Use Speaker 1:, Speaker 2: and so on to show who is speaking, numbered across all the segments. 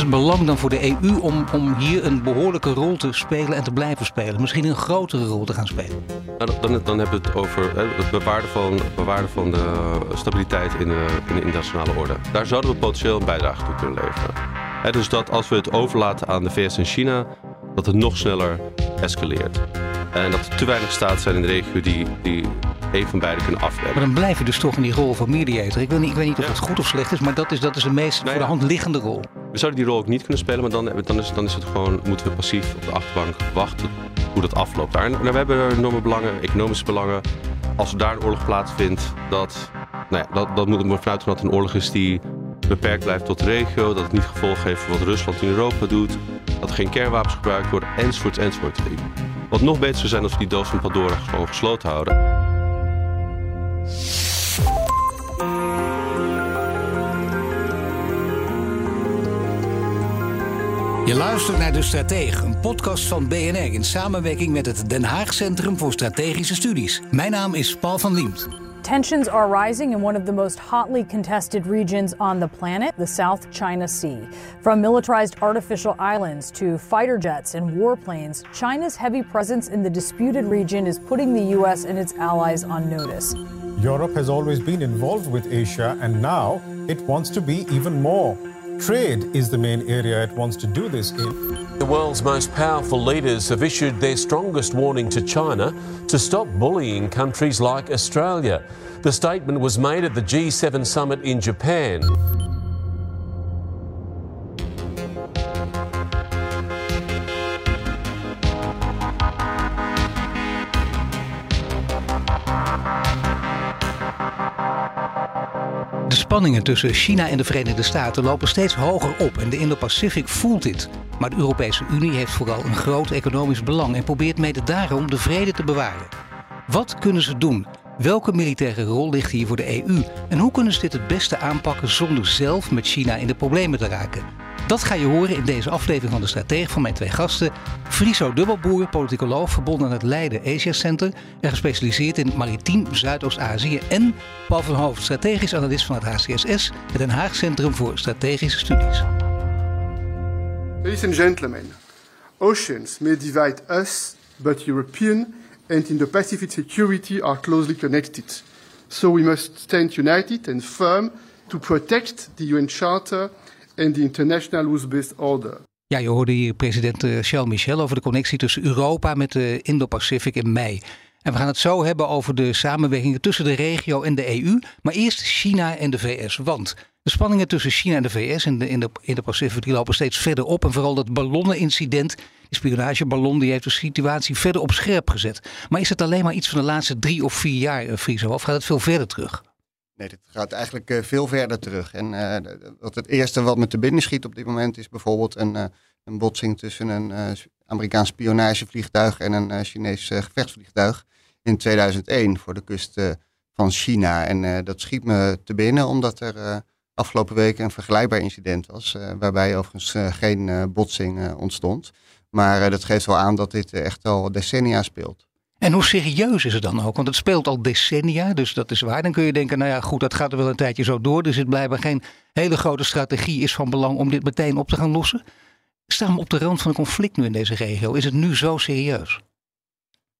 Speaker 1: Het belang dan voor de EU om, om hier een behoorlijke rol te spelen en te blijven spelen? Misschien een grotere rol te gaan spelen?
Speaker 2: Nou, dan, dan hebben we het over het bewaarden van, van de stabiliteit in de, in de internationale orde. Daar zouden we potentieel een bijdrage toe kunnen leveren. Dus dat als we het overlaten aan de VS en China, dat het nog sneller escaleert. En dat er te weinig staten zijn in de regio die, die een van beide kunnen afwemmen.
Speaker 1: Maar dan blijf je dus toch in die rol van mediator. Ik weet niet, ik weet niet of
Speaker 2: Ja.
Speaker 1: het goed of slecht is, maar dat is, dat is de meest
Speaker 2: Nee,
Speaker 1: voor de hand liggende rol.
Speaker 2: We zouden die rol ook niet kunnen spelen, maar dan, dan, is, dan is het gewoon, moeten we passief op de achterbank wachten hoe dat afloopt daar. Nou, we hebben enorme belangen, economische belangen. Als er daar een oorlog plaatsvindt, dat, nou ja, dat, dat moet er vanuit gaan dat het een oorlog is die beperkt blijft tot de regio. Dat het niet gevolgen heeft voor wat Rusland in Europa doet. Dat er geen kernwapens gebruikt worden, enzovoort, enzovoort. Wat nog beter zou zijn als we die doos van Pandora gewoon gesloten houden.
Speaker 1: Je luistert naar De Stratege, een podcast van BNR in samenwerking met het Den Haag Centrum voor Strategische Studies. Mijn naam is Paul van Liemt.
Speaker 3: Tensions are rising in one of the most hotly contested regions on the planet, the South China Sea. From militarized artificial islands to fighter jets and warplanes, China's heavy presence in the disputed region is putting the U.S. and its allies on notice.
Speaker 4: Europe has always been involved with Asia and now it wants to be even more. Trade is the main area it wants to do this in.
Speaker 5: The world's most powerful leaders have issued their strongest warning to China to stop bullying countries like Australia. The statement was made at the G7 summit in Japan.
Speaker 1: Spanningen tussen China en de Verenigde Staten lopen steeds hoger op en de Indo-Pacific voelt dit. Maar de Europese Unie heeft vooral een groot economisch belang en probeert mede daarom de vrede te bewaren. Wat kunnen ze doen? Welke militaire rol ligt hier voor de EU? En hoe kunnen ze dit het beste aanpakken zonder zelf met China in de problemen te raken? Dat ga je horen in deze aflevering van de Stratege van mijn twee gasten. Friso Dubbelboer, politicoloog verbonden aan het Leiden Asia Center en gespecialiseerd in maritiem Zuidoost-Azië. En Paul van Hoofd, strategisch analist van het HCSS, het Den Haag Centrum voor Strategische Studies.
Speaker 6: Ladies and gentlemen, oceans may divide us, but European and Indo-Pacific security are closely connected. So we must stand united and firm to protect the UN Charter and the international rules-based order.
Speaker 1: Ja, je hoorde hier president eh, Charles Michel over de connectie tussen Europa met de Indo-Pacific in mei. En we gaan het zo hebben over de samenwerkingen tussen de regio en de EU. Maar eerst China en de VS. Want de spanningen tussen China en de VS en de Indo- Indo-Pacific lopen steeds verder op. En vooral dat ballonnenincident, die spionageballon, die heeft de situatie verder op scherp gezet. Maar is het alleen maar iets van de laatste drie of vier jaar, eh, Friso? Of gaat het veel verder terug?
Speaker 7: Nee, dit gaat eigenlijk eh, veel verder terug. En eh, wat het eerste wat me te binnen schiet op dit moment is bijvoorbeeld een, eh, een botsing tussen een Amerikaans spionagevliegtuig en een Chinees gevechtsvliegtuig in 2001 voor de kust van China. En dat schiet me te binnen omdat er afgelopen weken een vergelijkbaar incident was, waarbij overigens geen botsing ontstond. Maar dat geeft wel aan dat dit echt al decennia speelt.
Speaker 1: En hoe serieus is het dan ook? Want het speelt al decennia, dus dat is waar. Dan kun je denken, nou ja, goed, dat gaat er wel een tijdje zo door. Er zit blijkbaar geen hele grote strategie is van belang om dit meteen op te gaan lossen. Staan we op de rand van een conflict nu in deze regio? Is het nu zo serieus?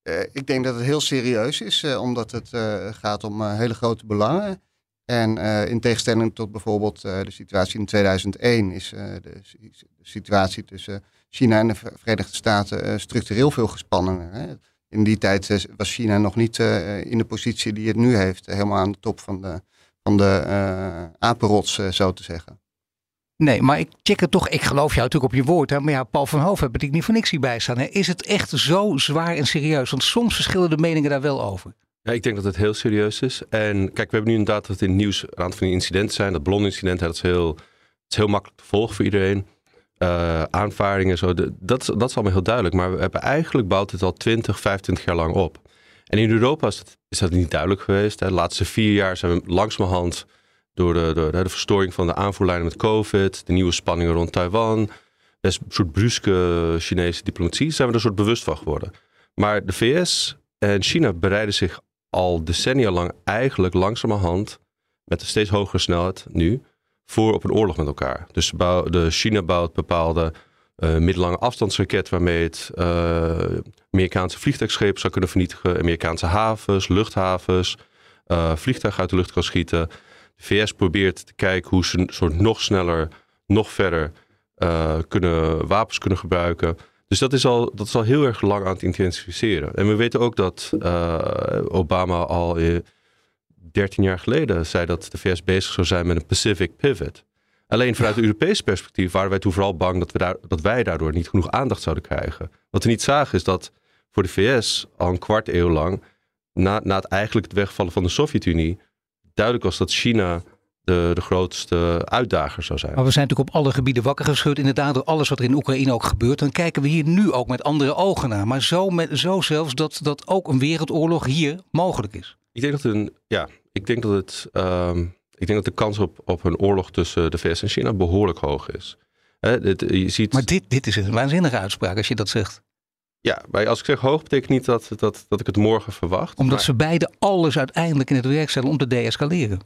Speaker 7: Eh, ik denk dat het heel serieus is, eh, omdat het eh, gaat om hele grote belangen. En in tegenstelling tot bijvoorbeeld de situatie in 2001 is de, si- de situatie tussen China en de Ver- Verenigde Staten structureel veel gespannener. Hè. In die tijd eh, was China nog niet eh, in de positie die het nu heeft, eh, helemaal aan de top van de, van de eh, apenrots, eh, zo te zeggen.
Speaker 1: Nee, maar ik check het toch. Ik geloof jou natuurlijk op je woord. Hè? Maar ja, Paul van Hoofd heb ik niet voor niks hierbij staan. Hè? Is het echt zo zwaar en serieus? Want soms verschillen de meningen daar wel over.
Speaker 2: Ja, ik denk dat het heel serieus is. En kijk, we hebben nu inderdaad dat in het nieuws een aantal van die incidenten zijn. Dat ballon-incident, hè, dat is heel, het is heel makkelijk te volgen voor iedereen. Uh, aanvaringen. Zo, dat, dat is allemaal heel duidelijk. Maar we hebben eigenlijk bouwt het al 20, 25 jaar lang op. En in Europa is dat, is dat niet duidelijk geweest. Hè. De laatste vier jaar zijn we langzamerhand door de, door de verstoring van de aanvoerlijnen met COVID, de nieuwe spanningen rond Taiwan, een soort bruske Chinese diplomatie, zijn we er een soort bewust van geworden. Maar de VS en China bereiden zich al decennia lang eigenlijk langzamerhand met een steeds hogere snelheid nu voor op een oorlog met elkaar. Dus de China bouwt bepaalde uh, middellange afstandsraket waarmee het uh, Amerikaanse vliegtuigschepen zou kunnen vernietigen, Amerikaanse havens, luchthavens, uh, vliegtuigen uit de lucht kan schieten. De VS probeert te kijken hoe ze soort nog sneller, nog verder kunnen wapens kunnen gebruiken. Dus dat is, al, dat is al heel erg lang aan het intensificeren. En we weten ook dat Obama al 13 jaar geleden zei dat de VS bezig zou zijn met een Pacific Pivot. Alleen vanuit het Europese perspectief waren wij toen vooral bang dat, we daar, dat wij daardoor niet genoeg aandacht zouden krijgen. Wat we niet zagen is dat voor de VS al een kwart eeuw lang, na, na het eigenlijk het wegvallen van de Sovjet-Unie, duidelijk was dat China de, de grootste uitdager zou zijn.
Speaker 1: Maar we zijn natuurlijk op alle gebieden wakker geschud, inderdaad, door alles wat er in Oekraïne ook gebeurt. Dan kijken we hier nu ook met andere ogen naar. Maar zo, met, zo zelfs dat, dat ook een wereldoorlog hier mogelijk is.
Speaker 2: Ik denk dat een, ja, ik denk dat het. Ehm, ik denk dat de kans op, op een oorlog tussen de VS en China behoorlijk hoog is.
Speaker 1: dit, je ziet... Maar dit, dit is een waanzinnige uitspraak als je dat zegt.
Speaker 2: Ja, maar als ik zeg hoog, betekent niet dat, dat, dat ik het morgen verwacht.
Speaker 1: Omdat ze beide alles uiteindelijk in het werk stellen om te deescaleren.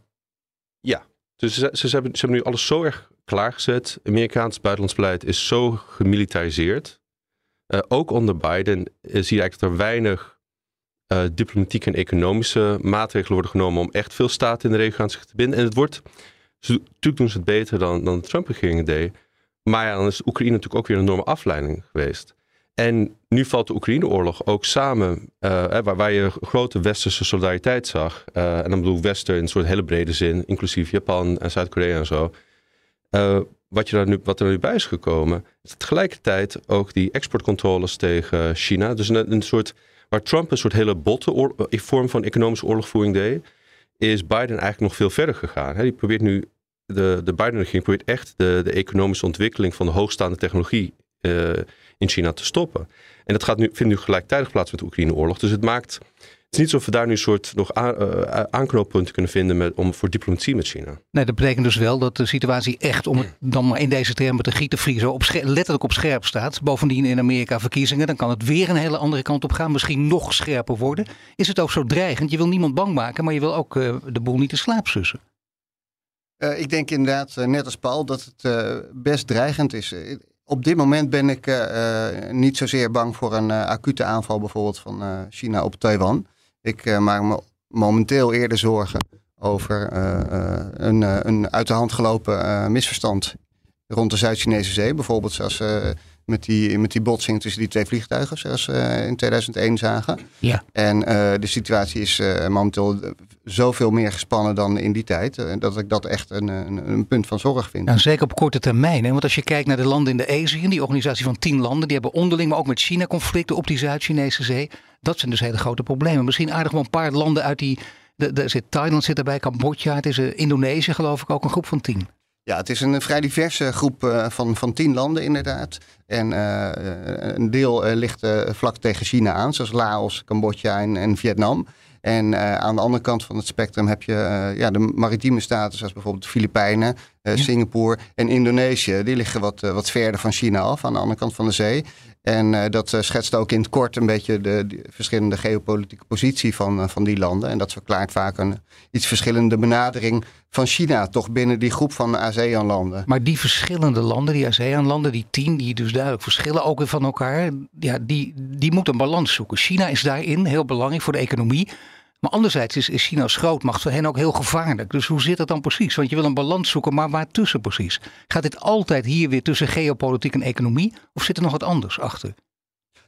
Speaker 2: Ja, dus ze, ze, hebben, ze hebben nu alles zo erg klaargezet. Amerikaans buitenlands beleid is zo gemilitariseerd. Uh, ook onder Biden uh, zie je eigenlijk dat er weinig uh, diplomatieke en economische maatregelen worden genomen om echt veel staten in de regio aan zich te binden. En het wordt, natuurlijk doen ze het beter dan, dan de Trump-regering deed. Maar ja, dan is Oekraïne natuurlijk ook weer een enorme afleiding geweest. En nu valt de Oekraïne-oorlog ook samen, uh, waar, waar, je grote westerse solidariteit zag. Uh, en dan bedoel ik wester in een soort hele brede zin, inclusief Japan en Zuid-Korea en zo. Wat, je daar nu, wat er nu bij is gekomen, is tegelijkertijd ook die exportcontroles tegen China. Dus een, een soort Waar Trump een soort hele botte eh, vorm van economische oorlogvoering deed, is Biden eigenlijk nog veel verder gegaan. Die probeert nu, de, de Biden-regering probeert echt de, de economische ontwikkeling van de hoogstaande technologie uh, in China te stoppen. En dat gaat nu, vindt nu gelijktijdig plaats met de Oekraïne-oorlog. Dus het maakt is niet alsof we daar nu een soort nog aan, uh, aanknooppunten kunnen vinden met, om, voor diplomatie met China.
Speaker 1: Nee, dat betekent dus wel dat de situatie echt, om het dan maar in deze termen te gieten vriezen, op letterlijk op scherp staat. Bovendien in Amerika verkiezingen, dan kan het weer een hele andere kant op gaan, misschien nog scherper worden. Is het ook zo dreigend? Je wil niemand bang maken, maar je wil ook uh, de boel niet te slaap sussen.
Speaker 7: Uh, ik denk inderdaad, net als Paul, dat het best dreigend is. Op dit moment ben ik niet zozeer bang voor een acute aanval bijvoorbeeld van China op Taiwan. Ik uh, maak me momenteel eerder zorgen over uh, een, een uit de hand gelopen misverstand rond de Zuid-Chinese Zee. Bijvoorbeeld zoals met die, met die botsing tussen die twee vliegtuigen, zoals we in 2001 zagen.
Speaker 1: Ja.
Speaker 7: En de situatie is momenteel zoveel meer gespannen dan in die tijd. dat ik dat echt een, een, een punt van zorg vind.
Speaker 1: Nou, zeker op korte termijn. Hè? Want als je kijkt naar de landen in de ASEAN, die organisatie van tien landen, die hebben onderling, maar ook met China conflicten op die Zuid-Chinese Zee. Dat zijn dus hele grote problemen. Misschien aardig wel een paar landen uit die. Er zit Thailand zit erbij, Cambodja, het is Indonesië geloof ik ook een groep van tien.
Speaker 7: Ja, het is een vrij diverse groep uh, van, van tien landen inderdaad. En uh, een deel ligt vlak tegen China aan, zoals Laos, Cambodja en, en Vietnam. En aan de andere kant van het spectrum heb je ja, de maritieme staten, zoals bijvoorbeeld de Filipijnen, ja. Singapore en Indonesië. Die liggen wat, wat verder van China af, aan de andere kant van de zee. En dat schetst ook in het kort een beetje de, de verschillende geopolitieke positie van, van die landen. En dat verklaart vaak een iets verschillende benadering van China, toch binnen die groep van ASEAN-landen.
Speaker 1: Maar die verschillende landen, die ASEAN-landen, die tien, die dus duidelijk verschillen ook weer van elkaar, ja, die, die moeten een balans zoeken. China is daarin heel belangrijk voor de economie. Maar anderzijds is, is China als grootmacht voor hen ook heel gevaarlijk. Dus hoe zit dat dan precies? Want je wil een balans zoeken, maar waar tussen precies? Gaat dit altijd hier weer tussen geopolitiek en economie? Of zit er nog wat anders achter?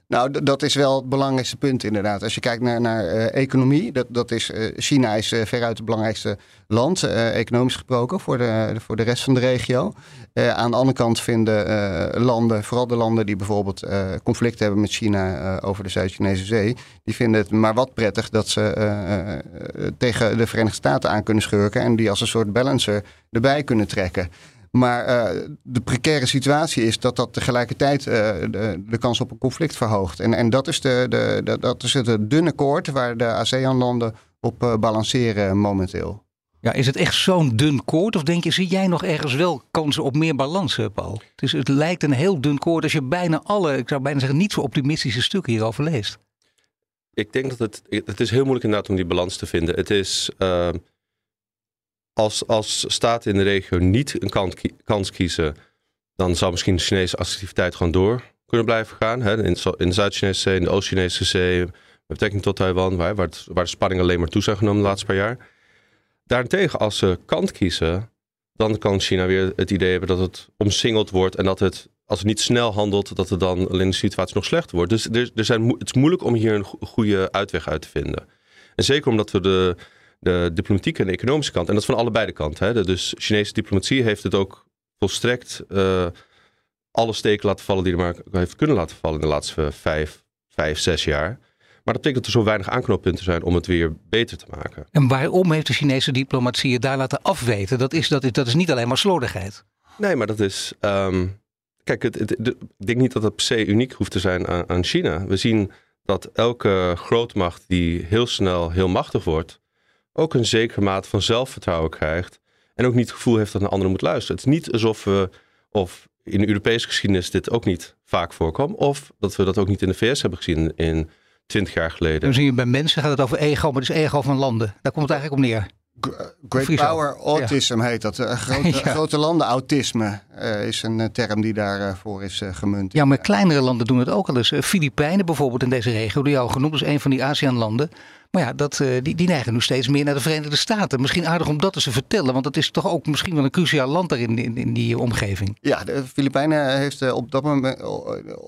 Speaker 7: Nou, dat is wel het belangrijkste punt inderdaad. Als je kijkt naar, naar uh, economie, dat, dat is, uh, China is uh, veruit het belangrijkste land, economisch gesproken, voor de, voor de rest van de regio. aan de andere kant vinden landen, vooral de landen die bijvoorbeeld conflict hebben met China over de Zuid-Chinese Zee, die vinden het maar wat prettig dat ze tegen de Verenigde Staten aan kunnen schurken en die als een soort balancer erbij kunnen trekken. Maar uh, de precaire situatie is dat dat tegelijkertijd uh, de, de, kans op een conflict verhoogt. En, en dat, is de, de, de, dat is het dunne koord waar de ASEAN-landen op uh, balanceren momenteel.
Speaker 1: Ja, is het echt zo'n dun koord? Of denk je, zie jij nog ergens wel kansen op meer balans, Paul? Het, is, het lijkt een heel dun koord als je bijna alle, ik zou bijna zeggen, niet zo optimistische stukken hierover leest.
Speaker 2: Ik denk dat het, het is heel moeilijk inderdaad om die balans te vinden. Het is, uh, als, als staten in de regio niet een kant, kans kiezen, dan zou misschien de Chinese activiteit gewoon door kunnen blijven gaan. Hè? In, in de Zuid-Chinese Zee, in de Oost-Chinese Zee, met betrekking tot Taiwan, waar, waar, waar de spanningen alleen maar toe zijn genomen de laatste paar jaar. Daarentegen, als ze kant kiezen, dan kan China weer het idee hebben dat het omsingeld wordt en dat het, als het niet snel handelt, dat het dan alleen de situatie nog slechter wordt. Dus er, er zijn, het is moeilijk om hier een goede uitweg uit te vinden. En zeker omdat we de, de diplomatieke en de economische kant, en dat is van allebei de kanten. Hè. Dus Chinese diplomatie heeft het ook volstrekt uh, alle steken laten vallen die er maar heeft kunnen laten vallen in de laatste vijf, vijf zes jaar. Maar dat betekent dat er zo weinig aanknoppunten zijn om het weer beter te maken.
Speaker 1: En waarom heeft de Chinese diplomatie het daar laten afweten? Dat is, dat is, dat is niet alleen maar slordigheid.
Speaker 2: Nee, maar dat is. Um, kijk, het, het, ik denk niet dat het per se uniek hoeft te zijn aan, aan China. We zien dat elke grootmacht die heel snel heel machtig wordt, ook een zekere mate van zelfvertrouwen krijgt. En ook niet het gevoel heeft dat een ander moet luisteren. Het is niet alsof we, of in de Europese geschiedenis dit ook niet vaak voorkwam, of dat we dat ook niet in de VS hebben gezien in 20 jaar geleden.
Speaker 1: Dan zie je bij mensen gaat het over ego, maar het is ego van landen. Daar komt het eigenlijk op neer.
Speaker 7: Great Power Autism heet dat. Uh, grote, ja. grote landen autisme uh, is een uh, term die daarvoor is gemunt.
Speaker 1: Ja, maar kleinere landen doen het ook al eens. Filipijnen bijvoorbeeld in deze regio, die jou genoemd is een van die ASEAN-landen. Maar ja, dat, die, die neigen nu steeds meer naar de Verenigde Staten. Misschien aardig om dat eens te vertellen, want dat is toch ook misschien wel een cruciaal land daarin in, in die omgeving.
Speaker 7: Ja, de Filipijnen heeft op dat,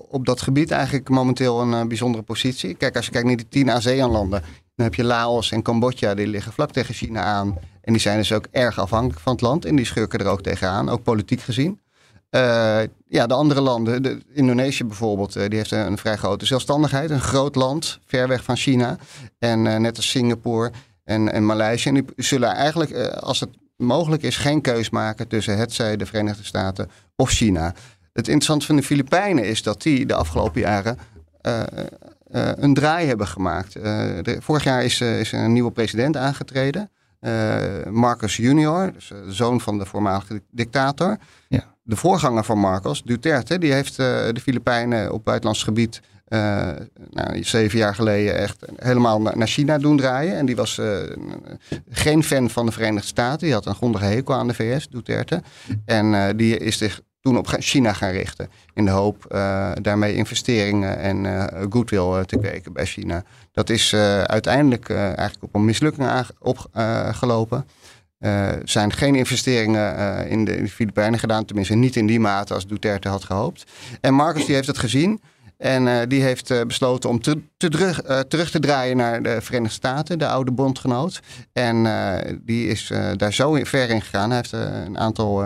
Speaker 7: op dat gebied eigenlijk momenteel een bijzondere positie. Kijk, als je kijkt naar die tien ASEAN-landen, dan heb je Laos en Cambodja, die liggen vlak tegen China aan. En die zijn dus ook erg afhankelijk van het land. En die schurken er ook tegenaan, ook politiek gezien. Uh, ja, de andere landen, de, Indonesië bijvoorbeeld, uh, die heeft een, vrij grote zelfstandigheid. Een groot land, ver weg van China. En uh, net als Singapore en, en Maleisië. En die zullen eigenlijk, als het mogelijk is, geen keus maken tussen hetzij de Verenigde Staten of China. Het interessante van de Filipijnen is dat die de afgelopen jaren een draai hebben gemaakt. Vorig jaar is, is een nieuwe president aangetreden. Marcos Junior, dus de zoon van de voormalige dictator. Ja. De voorganger van Marcos, Duterte, die heeft de Filipijnen op buitenlands gebied nou, zeven jaar geleden echt helemaal naar China doen draaien. En die was geen fan van de Verenigde Staten. Die had een grondige hekel aan de VS, Duterte. En die is zich toen op China gaan richten. In de hoop daarmee investeringen en goodwill te kweken bij China. Dat is uiteindelijk eigenlijk op een mislukking opgelopen. Er zijn geen investeringen in de, in, de, Filipijnen gedaan, tenminste niet in die mate als Duterte had gehoopt. En Marcos die heeft het gezien. En die heeft besloten om te, te terug, te draaien naar de Verenigde Staten, de oude bondgenoot. En die is daar zo ver in gegaan. Hij heeft een aantal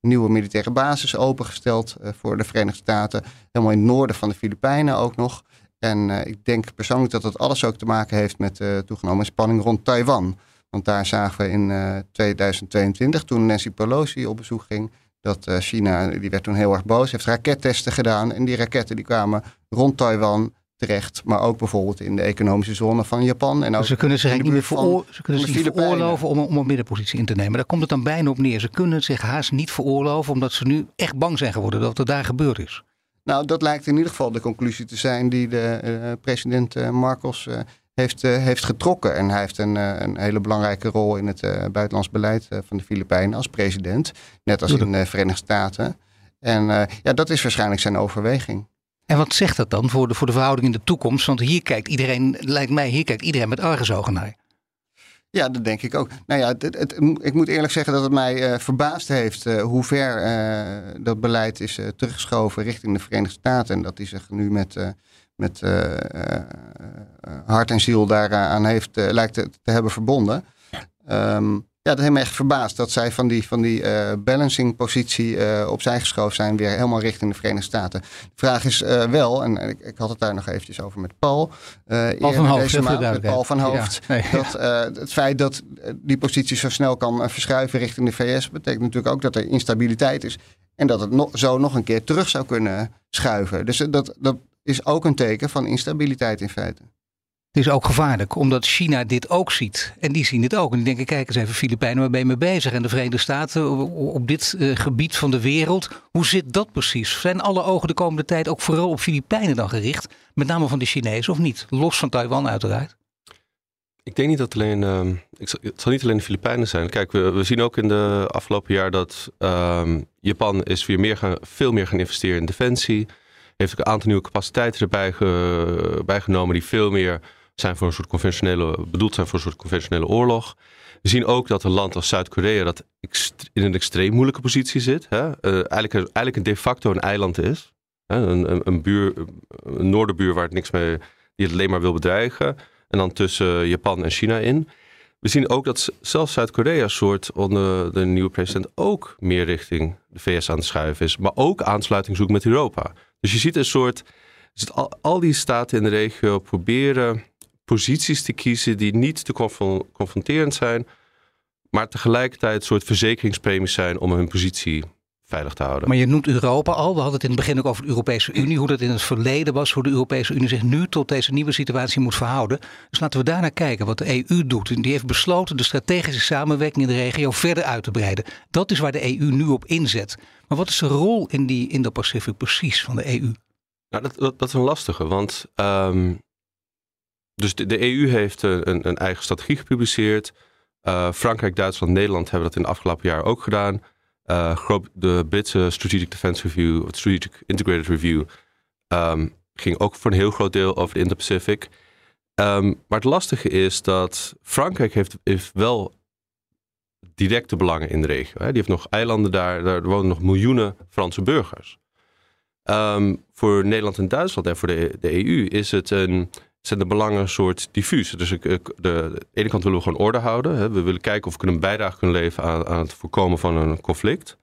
Speaker 7: nieuwe militaire basis opengesteld voor de Verenigde Staten. Helemaal in het noorden van de Filipijnen ook nog. En uh, ik denk persoonlijk dat dat alles ook te maken heeft met de uh, toegenomen spanning rond Taiwan. Want daar zagen we in 2022, toen Nancy Pelosi op bezoek ging, dat China, die werd toen heel erg boos, heeft rakettesten gedaan. En die raketten die kwamen rond Taiwan terecht. Maar ook bijvoorbeeld in de economische zone van Japan. En
Speaker 1: ze kunnen zich eigenlijk niet, ze kunnen zich niet veroorloven om, om een middenpositie in te nemen. Daar komt het dan bijna op neer. Ze kunnen zich haast niet veroorloven omdat ze nu echt bang zijn geworden dat er daar gebeurd is.
Speaker 7: Nou, dat lijkt in ieder geval de conclusie te zijn die de uh, president uh, Marcos uh, heeft, heeft getrokken. En hij heeft een, een hele belangrijke rol in het buitenlands beleid van de Filipijnen als president. Net als in de Verenigde Staten. En ja, dat is waarschijnlijk zijn overweging.
Speaker 1: En wat zegt dat dan voor de, voor de verhouding in de toekomst? Want hier kijkt iedereen, lijkt mij, hier kijkt iedereen met argusogen naar.
Speaker 7: Ja, dat denk ik ook. Nou ja, het, het, ik moet eerlijk zeggen dat het mij uh, verbaasd heeft uh, hoe ver uh, dat beleid is teruggeschoven richting de Verenigde Staten. En dat die zich nu met, met hart en ziel daaraan heeft, lijkt te, te hebben verbonden. Um, ja, dat heeft me echt verbaasd dat zij van die, van die uh, balancing positie uh, opzij geschoven zijn, weer helemaal richting de Verenigde Staten. De vraag is uh, wel, en ik, ik, had het daar nog eventjes over met Paul.
Speaker 1: Paul van Hoofd, deze maand,
Speaker 7: met Paul van Hoofd. Ja, nee, dat het feit dat die positie zo snel kan verschuiven richting de VS, betekent natuurlijk ook dat er instabiliteit is. En dat het no zo nog een keer terug zou kunnen schuiven. Dus dat, dat is ook een teken van instabiliteit in feite.
Speaker 1: Het is ook gevaarlijk, omdat China dit ook ziet. En die zien dit ook. En die denken, kijk eens even, Filipijnen, waar ben je mee bezig? En de Verenigde Staten op dit uh, gebied van de wereld. Hoe zit dat precies? Zijn alle ogen de komende tijd ook vooral op Filipijnen dan gericht? Met name van de Chinezen of niet? Los van Taiwan uiteraard.
Speaker 2: Ik denk niet dat alleen, uh, het zal niet alleen de Filipijnen zijn. Kijk, we, zien ook in de afgelopen jaar dat uh, Japan is weer veel meer gaan investeren in defensie. Heeft ook een aantal nieuwe capaciteiten erbij ge, bijgenomen die veel meer zijn voor een soort conventionele, bedoeld zijn voor een soort conventionele oorlog. We zien ook dat een land als Zuid-Korea dat in een extreem moeilijke positie zit. Hè? Uh, eigenlijk, eigenlijk een de facto een eiland is. Hè? Een, een, buur, een noorderbuur waar het niks mee, die het alleen maar wil bedreigen. En dan tussen Japan en China in. We zien ook dat zelfs Zuid-Korea soort onder de nieuwe president ook meer richting de VS aan het schuiven is. Maar ook aansluiting zoekt met Europa. Dus je ziet een soort, al, al die staten in de regio proberen posities te kiezen die niet te confronterend zijn, maar tegelijkertijd een soort verzekeringspremies zijn om hun positie veilig te houden.
Speaker 1: Maar je noemt Europa al. We hadden het in het begin ook over de Europese Unie, hoe dat in het verleden was, hoe de Europese Unie zich nu tot deze nieuwe situatie moet verhouden. Dus laten we daarnaar kijken wat de EU doet. Die heeft besloten de strategische samenwerking in de regio verder uit te breiden. Dat is waar de EU nu op inzet. Maar wat is de rol in die Indo-Pacific precies van de EU?
Speaker 2: Nou, dat, dat, dat is een lastige, want um, dus de, EU heeft een, een, eigen strategie gepubliceerd. Uh, Frankrijk, Duitsland, Nederland hebben dat in de afgelopen jaar ook gedaan. Uh, de Britse Strategic Defense Review, of Strategic Integrated Review, um, ging ook voor een heel groot deel over de Indo-Pacific. Um, maar het lastige is dat Frankrijk heeft, wel directe belangen in de regio. Hè. Die heeft nog eilanden daar, daar wonen nog miljoenen Franse burgers. Um, voor Nederland en Duitsland en voor de, de EU is het een zijn de belangen een soort diffuus. Dus ik, de, de, ene kant willen we gewoon orde houden. Hè. We willen kijken of we kunnen een bijdrage kunnen leveren aan, aan het voorkomen van een conflict.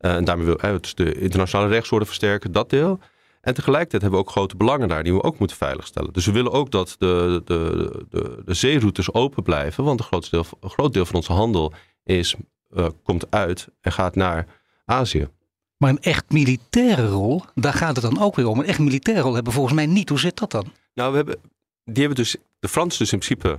Speaker 2: Uh, en daarmee willen we dus de internationale rechtsorde versterken, dat deel. En tegelijkertijd hebben we ook grote belangen daar die we ook moeten veiligstellen. Dus we willen ook dat de, de, de, de zeeroutes open blijven. Want een groot deel, een groot deel van onze handel is, uh, komt uit en gaat naar Azië.
Speaker 1: Maar een echt militaire rol, daar gaat het dan ook weer om. Een echt militaire rol hebben we volgens mij niet. Hoe zit dat dan?
Speaker 2: Nou, we hebben, die hebben dus, de Fransen dus in principe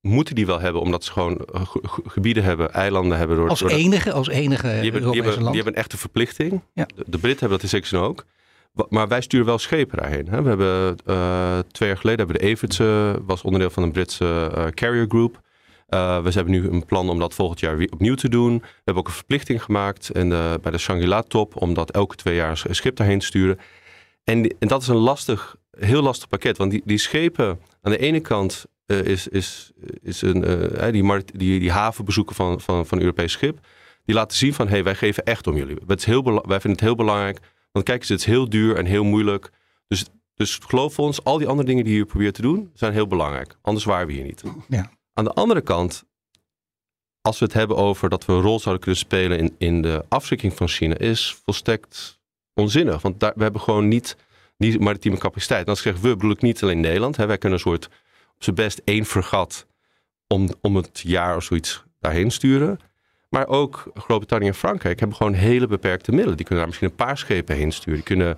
Speaker 2: moeten die wel hebben, omdat ze gewoon eh, gebieden hebben, eilanden hebben. Door,
Speaker 1: als enige, als enige
Speaker 2: die hebben, die hebben, die hebben, een echte verplichting. Ja. De, de Britten hebben dat in zekere zin ook. Maar wij sturen wel schepen daarheen. Hè. We hebben uh, twee jaar geleden hebben de Evertse, was onderdeel van een Britse uh, carrier group. Uh, we hebben nu een plan om dat volgend jaar weer opnieuw te doen. We hebben ook een verplichting gemaakt en, bij de Shangri-La top om dat elke twee jaar een schip daarheen te sturen. En, en dat is een lastig heel lastig pakket. Want die, die schepen, aan de ene kant uh, is, is, is een, uh, die, die, die havenbezoeken van, van, van een Europees schip. Die laten zien van, hé, hey, wij geven echt om jullie. Het is heel wij vinden het heel belangrijk. Want kijk eens, het is heel duur en heel moeilijk. Dus, dus geloof ons, al die andere dingen die je probeert te doen, zijn heel belangrijk. Anders waren we hier niet. Ja. Aan de andere kant, als we het hebben over dat we een rol zouden kunnen spelen in, in de afschrikking van China, is volstrekt onzinnig. Want daar, we hebben gewoon niet die maritieme capaciteit. En als ik we, bedoel ik niet alleen Nederland. Hè. Wij kunnen een soort op zijn best één vergat om, om het jaar of zoiets daarheen sturen. Maar ook Groot-Brittannië en Frankrijk hebben gewoon hele beperkte middelen. Die kunnen daar misschien een paar schepen heen sturen. Die kunnen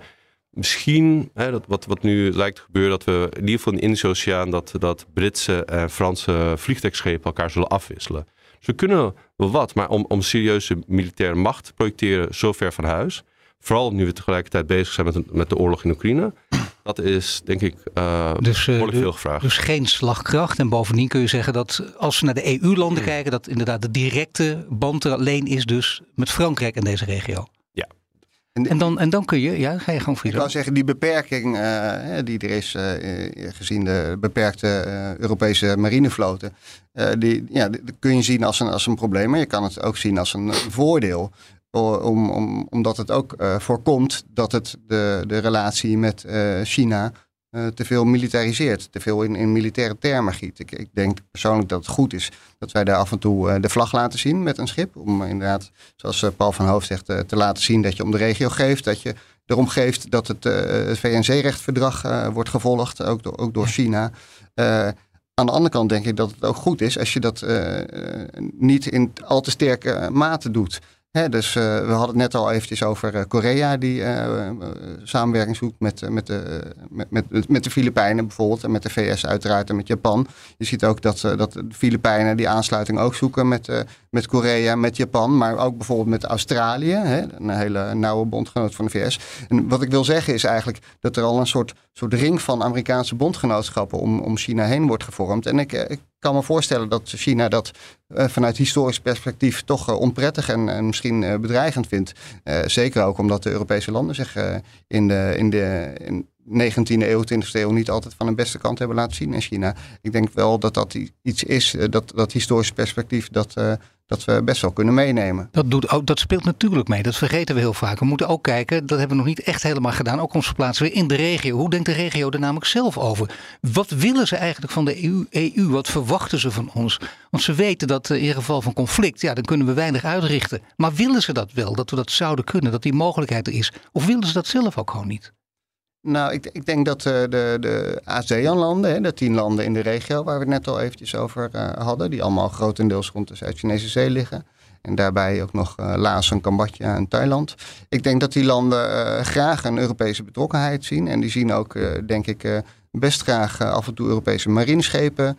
Speaker 2: misschien, hè, dat, wat, wat nu lijkt te gebeuren, dat we in ieder geval in de Indische Oceaan dat, dat Britse en Franse vliegtuigschepen elkaar zullen afwisselen. Dus we kunnen wel wat, maar om, om serieuze militaire macht te projecteren zo ver van huis, Vooral nu we tegelijkertijd bezig zijn met, met de oorlog in Oekraïne. Dat is denk ik uh, dus, uh, veel gevraagd.
Speaker 1: Dus geen slagkracht. En bovendien kun je zeggen dat als we naar de EU-landen kijken, dat inderdaad de directe band er alleen is dus met Frankrijk en deze regio.
Speaker 2: Ja.
Speaker 1: En, dan, en dan kun je, ja, ga je gewoon
Speaker 7: Ik kan zeggen, die beperking uh, die er is, gezien de beperkte Europese marinevloten, die, ja, die kun je zien als een, als een probleem. Maar je kan het ook zien als een voordeel. Om, om, omdat het ook uh, voorkomt dat het de, de relatie met uh, China eh, te veel militariseert, te veel in, in militaire termen giet. Ik, ik, denk persoonlijk dat het goed is dat wij daar af en toe de vlag laten zien met een schip. Om inderdaad, zoals Paul van Hoofd zegt, te laten zien dat je om de regio geeft. Dat je erom geeft dat het, het VN-zeerechtverdrag wordt gevolgd, ook door, ook door China. aan de andere kant denk ik dat het ook goed is als je dat niet in al te sterke mate doet dus uh, we hadden het net al eventjes over uh, Korea, die uh, samenwerking zoekt met, met, de, met, met, met de Filipijnen bijvoorbeeld. En met de VS uiteraard en met Japan. Je ziet ook dat, dat de Filipijnen die aansluiting ook zoeken met, met Korea, met Japan. Maar ook bijvoorbeeld met Australië, hè, een hele nauwe bondgenoot van de VS. En wat ik wil zeggen is eigenlijk dat er al een soort, soort ring van Amerikaanse bondgenootschappen om, om China heen wordt gevormd. En ik, ik kan me voorstellen dat China dat uh, vanuit historisch perspectief toch uh, onprettig en, en misschien bedreigend vindt. zeker ook omdat de Europese landen zich in de, in de in 19e eeuw, 20e eeuw niet altijd van de beste kant hebben laten zien in China. Ik denk wel dat dat iets is, dat, dat historisch perspectief, dat, dat we best wel kunnen meenemen.
Speaker 1: Dat, doet dat speelt natuurlijk mee. Dat vergeten we heel vaak. We moeten ook kijken, dat hebben we nog niet echt helemaal gedaan. Ook ons verplaatsen we in de regio. Hoe denkt de regio er namelijk zelf over? Wat willen ze eigenlijk van de EU? EU? Wat verwachten ze van ons? Want ze weten dat eh, in geval van conflict, ja, dan kunnen we weinig uitrichten. Maar willen ze dat wel? Dat we dat zouden kunnen? Dat die mogelijkheid er is? Of willen ze dat zelf ook gewoon niet?
Speaker 7: Nou, ik, ik, denk dat uh, de, de ASEAN-landen, de tien landen in de regio waar we het net al eventjes over uh, hadden, die allemaal grotendeels rond de Zuid-Chinese zee liggen. En daarbij ook nog uh, Laos en Cambodja en Thailand. Ik denk dat die landen graag een Europese betrokkenheid zien. En die zien ook, denk ik, best graag af en toe Europese marineschepen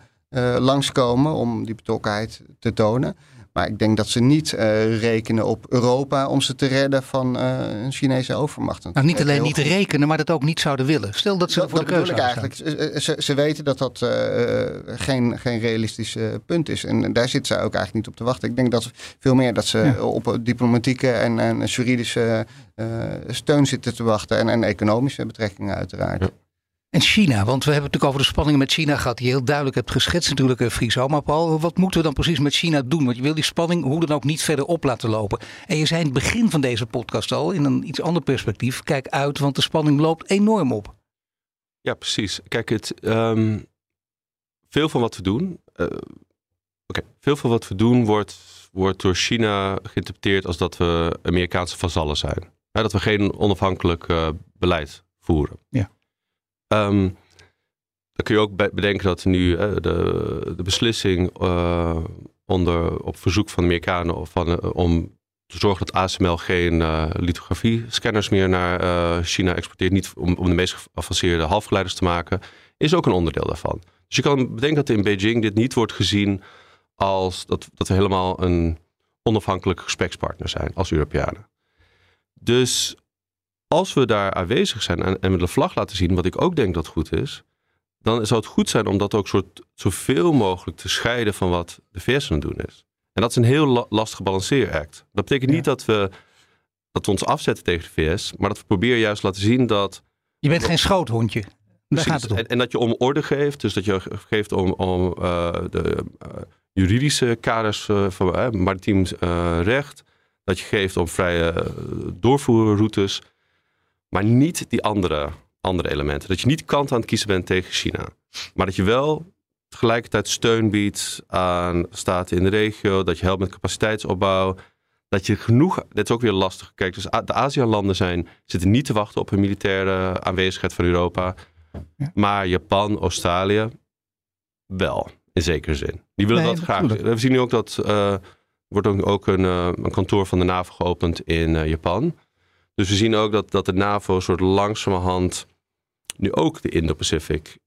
Speaker 7: langskomen om die betrokkenheid te tonen. Maar ik denk dat ze niet uh, rekenen op Europa om ze te redden van uh, een Chinese overmacht.
Speaker 1: Nou, niet alleen niet rekenen, maar dat ook niet zouden willen. Stel dat ze dat, voor de keuze eigenlijk.
Speaker 7: Ze, ze, weten dat dat uh, geen, geen realistisch punt is. En daar zit ze ook eigenlijk niet op te wachten. Ik denk dat veel meer dat ze ja. op diplomatieke en, en juridische steun zitten te wachten. En, en economische betrekkingen uiteraard. Ja.
Speaker 1: En China, want we hebben het natuurlijk over de spanningen met China gehad, die je heel duidelijk hebt geschetst natuurlijk, uh, Friso. Maar Paul, wat moeten we dan precies met China doen? Want je wil die spanning hoe dan ook niet verder op laten lopen. En je zei in het begin van deze podcast al, in een iets ander perspectief, kijk uit, want de spanning loopt enorm op.
Speaker 2: Ja, precies. Kijk, het, um, veel van wat we doen, uh, oké, veel van wat we doen wordt, wordt door China geïnterpreteerd als dat we Amerikaanse vazallen zijn. dat we geen onafhankelijk uh, beleid voeren.
Speaker 1: Ja.
Speaker 2: Um, dan kun je ook bedenken dat nu uh, de, de beslissing uh, onder, op verzoek van de Amerikanen van, uh, om te zorgen dat ASML geen lithografie-scanners meer naar China exporteert, niet om, om de meest geavanceerde halfgeleiders te maken, is ook een onderdeel daarvan. Dus je kan bedenken dat in Beijing dit niet wordt gezien als dat, dat we helemaal een onafhankelijke gesprekspartner zijn als Europeanen. Dus als we daar aanwezig zijn en, en we de vlag laten zien, wat ik ook denk dat goed is, dan zou het goed zijn om dat ook soort, zoveel mogelijk te scheiden van wat de VS aan het doen is. En dat is een heel lastige balanceeract. Dat betekent niet dat we, dat we ons afzetten tegen de VS, maar dat we proberen juist te laten zien dat.
Speaker 1: Je bent geen schoothondje. Daar gaat het om.
Speaker 2: En, en, dat je om orde geeft, dus dat je geeft om, om uh, de uh, juridische kaders uh, van maritiem recht, dat je geeft om vrije doorvoerroutes maar niet die andere, andere elementen. Dat je niet kant aan het kiezen bent tegen China. Maar dat je wel tegelijkertijd steun biedt aan staten in de regio. Dat je helpt met capaciteitsopbouw. Dat je genoeg, dit is ook weer lastig. Kijk, dus de ASEAN-landen zijn, zitten niet te wachten op een militaire aanwezigheid van Europa. Maar Japan, Australië, wel, in zekere zin. Die willen dat graag. We zien nu ook dat uh, wordt ook, ook een, uh, een, kantoor van de NAVO geopend in uh, Japan. Dus we zien ook dat, dat de NAVO soort langzamerhand nu ook de Indo-Pacific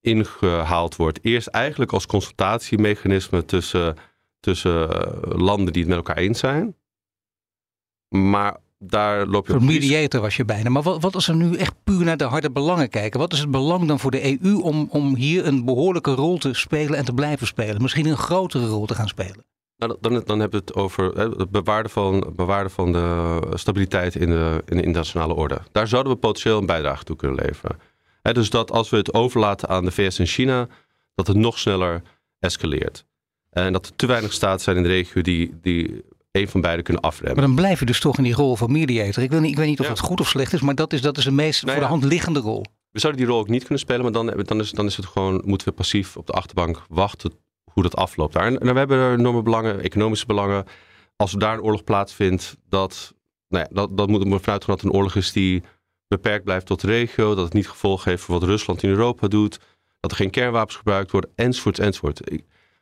Speaker 2: ingehaald wordt. Eerst eigenlijk als consultatiemechanisme tussen, tussen landen die het met elkaar eens zijn. Maar daar loop je.
Speaker 1: Voor mediator was je bijna. Maar wat, wat als we nu echt puur naar de harde belangen kijken? Wat is het belang dan voor de EU om, om hier een behoorlijke rol te spelen en te blijven spelen? Misschien een grotere rol te gaan spelen?
Speaker 2: Nou, dan, dan hebben we het over het bewaarden van, bewaarden van de stabiliteit in de, in de internationale orde. Daar zouden we potentieel een bijdrage toe kunnen leveren. dus dat als we het overlaten aan de VS en China, dat het nog sneller escaleert. En dat er te weinig staten zijn in de regio die, die een van beide kunnen afremmen.
Speaker 1: Maar dan blijf je dus toch in die rol van mediator. Ik weet niet, ik weet niet of het goed of slecht is, maar dat is, dat is de meest voor de hand liggende rol.
Speaker 2: we zouden die rol ook niet kunnen spelen, maar dan, dan, is, dan is het gewoon, moeten we passief op de achterbank wachten hoe dat afloopt daar. En, en we hebben er enorme belangen, economische belangen. Als er daar een oorlog plaatsvindt, dat, nou ja, dat, dat moet er vanuit gaan dat het een oorlog is die beperkt blijft tot de regio, dat het niet gevolgen heeft voor wat Rusland in Europa doet, dat er geen kernwapens gebruikt worden, enzovoort, enzovoort.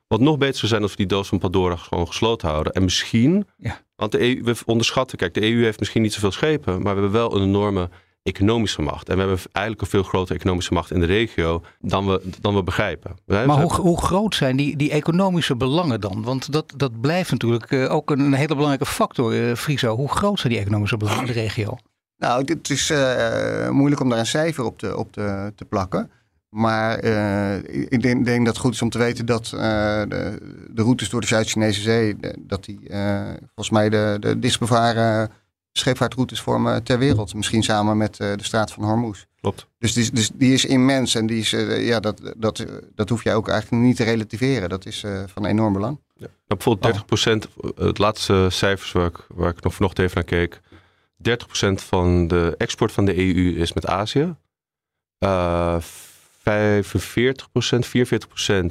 Speaker 2: Wat nog beter zou zijn als we die doos van Pandora gewoon gesloten houden. En misschien, ja. want de EU, we onderschatten, kijk, de EU heeft misschien niet zoveel schepen, maar we hebben wel een enorme economische macht. En we hebben eigenlijk een veel grotere economische macht in de regio dan we, dan we begrijpen.
Speaker 1: Maar hoe, hoe groot zijn die, die economische belangen dan? Want dat, dat blijft natuurlijk eh, ook een, hele belangrijke factor, uh, Friso. Hoe groot zijn die economische belangen in de regio?
Speaker 7: Nou, het is uh, moeilijk om daar een cijfer op te, op te, te plakken. Maar uh, ik denk, denk, dat het goed is om te weten dat uh, de, de, routes door de Zuid-Chinese Zee, dat die uh, volgens mij de, de dichtbevaren scheepvaartroutes vormen ter wereld. Misschien samen met de straat van Hormuz.
Speaker 2: Klopt.
Speaker 7: Dus die, dus die is immens en die is, ja, dat, dat, dat hoef je ook eigenlijk niet te relativeren. Dat is van enorm belang. Ja. Nou,
Speaker 2: bijvoorbeeld 30% het laatste cijfers waar ik, waar ik nog vanochtend even naar keek. 30% van de export van de EU is met Azië. 45% 44%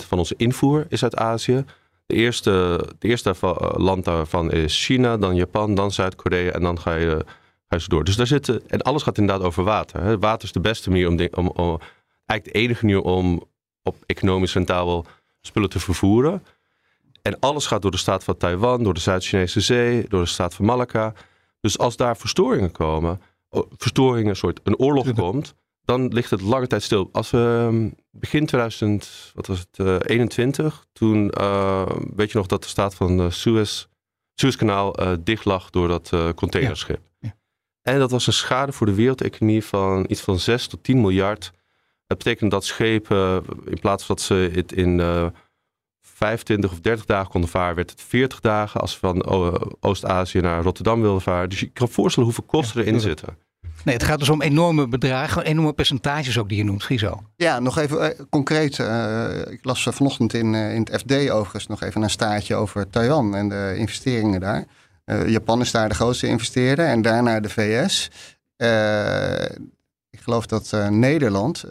Speaker 2: van onze invoer is uit Azië. De eerste, de eerste land daarvan is China, dan Japan, dan Zuid-Korea en dan ga je, ga je door. Dus daar zitten, en alles gaat inderdaad over water. Hè. Water is de beste manier om, om, om, eigenlijk de enige manier om op economisch rentabel spullen te vervoeren. En alles gaat door de staat van Taiwan, door de Zuid-Chinese Zee, door de staat van Malacca. Dus als daar verstoringen komen, verstoringen, soort een oorlog komt, dan ligt het lange tijd stil. Als we ehm, begin 2000, wat was het, 21, eh, toen uh, weet je nog dat de staat van de Suez, Suezkanaal dicht lag door dat containerschip. Ja. En dat was een schade voor de wereldeconomie van iets van 6 tot 10 miljard. Dat betekent dat schepen, in plaats van dat ze het in 25 of 30 dagen konden varen, werd het 40 dagen als ze van Oost-Azië naar Rotterdam wilden varen. Dus je kan voorstellen hoeveel kosten erin zitten.
Speaker 1: Nee, het gaat dus om enorme bedragen, enorme percentages ook die je noemt, Giso.
Speaker 7: Ja, nog even uh, concreet. Uh, ik las vanochtend in, uh, in het FD overigens nog even een staartje over Taiwan en de investeringen daar. Japan is daar de grootste investeerder en daarna de VS. ik geloof dat Nederland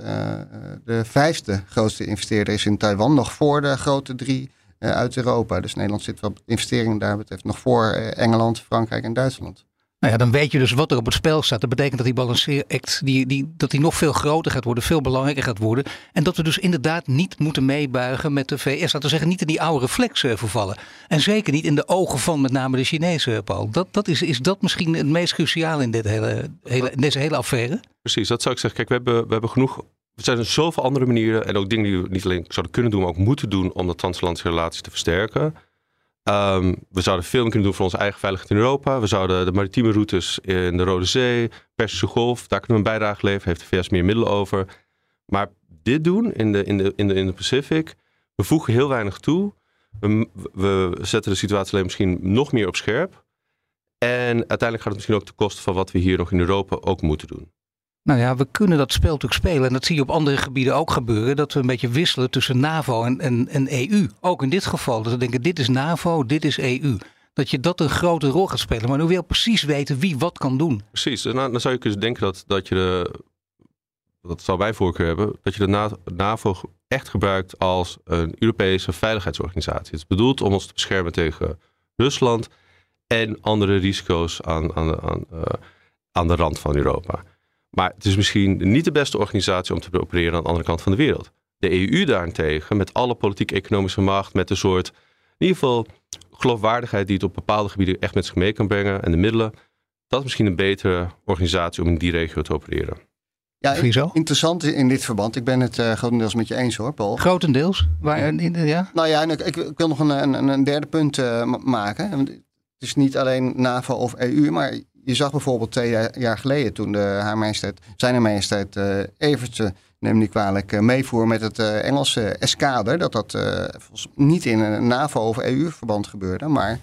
Speaker 7: de vijfde grootste investeerder is in Taiwan, nog voor de grote drie uit Europa. Dus Nederland zit wat investeringen daar betreft nog voor Engeland, Frankrijk en Duitsland.
Speaker 1: Nou ja, dan weet je dus wat er op het spel staat. Dat betekent dat die balanceeract die, die, dat die nog veel groter gaat worden, veel belangrijker gaat worden. En dat we dus inderdaad niet moeten meebuigen met de VS. Laten we zeggen, niet in die oude reflexen vervallen. En zeker niet in de ogen van met name de Chinezen, Paul. Dat, dat is, is dat misschien het meest cruciaal in, dit hele, hele, deze hele affaire?
Speaker 2: Precies, dat zou ik zeggen. Kijk, we hebben, we hebben genoeg er zijn zoveel andere manieren en ook dingen die we niet alleen zouden kunnen doen, maar ook moeten doen om de transatlantische relaties te versterken. Um, we zouden veel meer kunnen doen voor onze eigen veiligheid in Europa. We zouden de maritieme routes in de Rode Zee, Persische Golf, daar kunnen we een bijdrage leveren. Heeft de VS meer middelen over. Maar dit doen in de, in de, in de, in de Pacific, we voegen heel weinig toe. We, we zetten de situatie alleen misschien nog meer op scherp. En uiteindelijk gaat het misschien ook ten koste van wat we hier nog in Europa ook moeten doen.
Speaker 1: Nou ja, we kunnen dat spel natuurlijk spelen. En dat zie je op andere gebieden ook gebeuren. Dat we een beetje wisselen tussen NAVO en, en, EU. Ook in dit geval. Dat we denken, dit is NAVO, dit is EU. Dat je dat een grote rol gaat spelen. Maar nu wil precies weten wie wat kan doen.
Speaker 2: Precies. En dan zou je kunnen denken dat, dat je de... Dat zou wij voorkeur hebben. Dat je de NAVO echt gebruikt als een Europese veiligheidsorganisatie. Het is bedoeld om ons te beschermen tegen Rusland. En andere risico's aan, aan, aan, uh, aan de rand van Europa. Maar het is misschien niet de beste organisatie om te opereren aan de andere kant van de wereld. De EU daarentegen, met alle politiek-economische macht, met een soort, in ieder geval, geloofwaardigheid die het op bepaalde gebieden echt met zich mee kan brengen en de middelen, dat is misschien een betere organisatie om in die regio te opereren.
Speaker 7: Ja, interessant in dit verband. Ik ben het uh, grotendeels met je eens hoor, Paul.
Speaker 1: Grotendeels? Waar, ja?
Speaker 7: Nou ja, ik, ik, wil nog een, een, een derde punt uh, maken. Het is niet alleen NAVO of EU, maar je zag bijvoorbeeld twee jaar geleden toen de haar majesteit, zijn majesteit uh, Evertse, neem niet kwalijk, uh, meevoer met het uh, Engelse eskader. Dat dat niet in een NAVO of EU-verband gebeurde, maar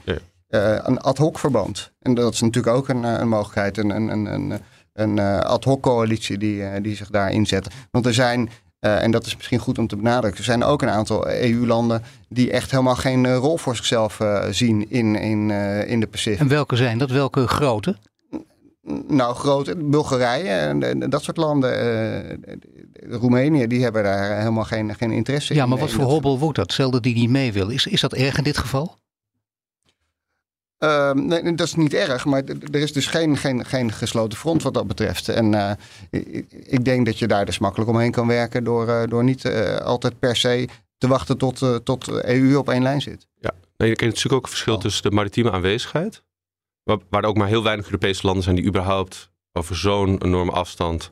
Speaker 7: een ad hoc verband. En dat is natuurlijk ook een, een mogelijkheid, een, een, een, een ad hoc coalitie die, die zich daar inzet. Want er zijn en dat is misschien goed om te benadrukken. Er zijn ook een aantal EU-landen die echt helemaal geen rol voor zichzelf zien in, in, in de Pacific.
Speaker 1: En welke zijn dat? Welke grote?
Speaker 7: Nou, groot. Bulgarije en, dat soort landen. Roemenië, die hebben daar helemaal geen, geen interesse
Speaker 1: in.
Speaker 7: Ja,
Speaker 1: maar wat voor hobbel wordt dat? Stel die niet mee wil. Is, is dat erg in dit geval?
Speaker 7: Uh, nee, dat is niet erg, maar er is dus geen, geen, geen gesloten front wat dat betreft. En uh, ik, denk dat je daar dus makkelijk omheen kan werken door, uh, door niet uh, altijd per se te wachten tot, tot de EU op één lijn zit.
Speaker 2: Ja, nee, ik ken natuurlijk ook een verschil oh. tussen de maritieme aanwezigheid, waar, waar, er ook maar heel weinig Europese landen zijn die überhaupt over zo'n enorme afstand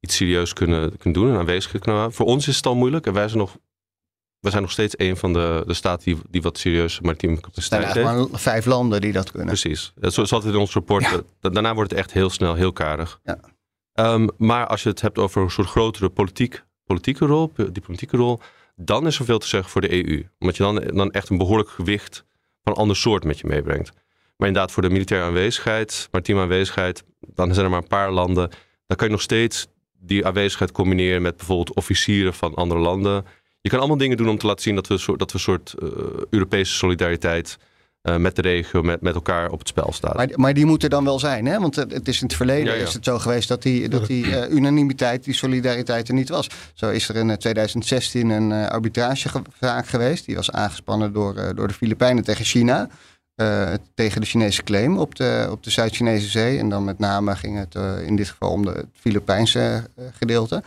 Speaker 2: iets serieus kunnen, kunnen doen en aanwezig kunnen Voor ons is het al moeilijk en wij zijn nog we zijn nog steeds een van de, de staten die, die wat serieus maritieme capaciteit heeft. Er
Speaker 7: zijn maar vijf landen die dat kunnen.
Speaker 2: Precies. Dat is altijd in ons rapport. Daarna wordt het echt heel snel heel karig.
Speaker 7: Ja.
Speaker 2: Um, maar als je het hebt over een soort grotere politiek, politieke rol, diplomatieke rol, dan is er veel te zeggen voor de EU. Omdat je dan, dan echt een behoorlijk gewicht van een ander soort met je meebrengt. Maar inderdaad, voor de militaire aanwezigheid, maritieme aanwezigheid, dan zijn er maar een paar landen. Dan kan je nog steeds die aanwezigheid combineren met bijvoorbeeld officieren van andere landen je kan allemaal dingen doen om te laten zien dat we, dat we een soort uh, Europese solidariteit uh, met de regio, met, met elkaar op het spel staan.
Speaker 7: Maar, maar die moeten dan wel zijn, hè? Want het is in het verleden ja, ja. is het zo geweest dat die, dat die uh, unanimiteit, die solidariteit er niet was. Zo is er in 2016 een arbitragezaak geweest. Die was aangespannen door, door de Filipijnen tegen China. Uh, tegen de Chinese claim op de, op de Zuid-Chinese Zee. En dan met name ging het uh, in dit geval om de, het Filipijnse uh, gedeelte.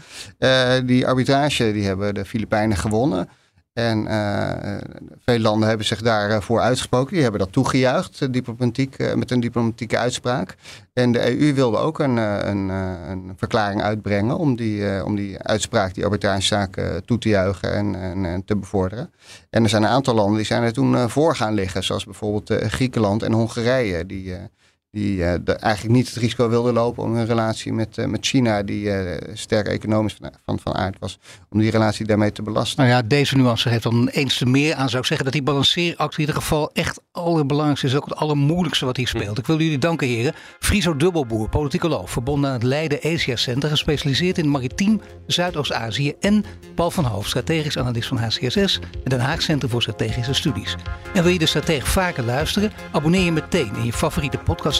Speaker 7: die arbitrage die hebben de Filipijnen gewonnen. En uh, veel landen hebben zich daarvoor uitgesproken. Die hebben dat toegejuicht, diplomatiek, met een diplomatieke uitspraak. En de EU wilde ook een, een, een verklaring uitbrengen om die, om die uitspraak, die arbitragezaak, toe te juichen en, en, en, te bevorderen. En er zijn een aantal landen die zijn er toen voor gaan liggen, zoals bijvoorbeeld Griekenland en Hongarije. Die, die uh, eigenlijk niet het risico wilden lopen om hun relatie met, uh, met China, die uh, sterk economisch van, van, van, aard was, om die relatie daarmee te belasten.
Speaker 1: Nou ja, deze nuance heeft dan eens te meer aan, zou ik zeggen, dat die balanceeract in ieder geval echt allerbelangrijkste is, ook het allermoeilijkste wat hier hm. speelt. Ik wil jullie danken heren. Friso Dubbelboer, politicoloog, verbonden aan het Leiden Asia Center, gespecialiseerd in maritiem Zuidoost-Azië en Paul van Hoofd, strategisch analist van HCSS en Den Haag Centrum voor Strategische Studies. En wil je de stratege vaker luisteren? Abonneer je meteen in je favoriete podcast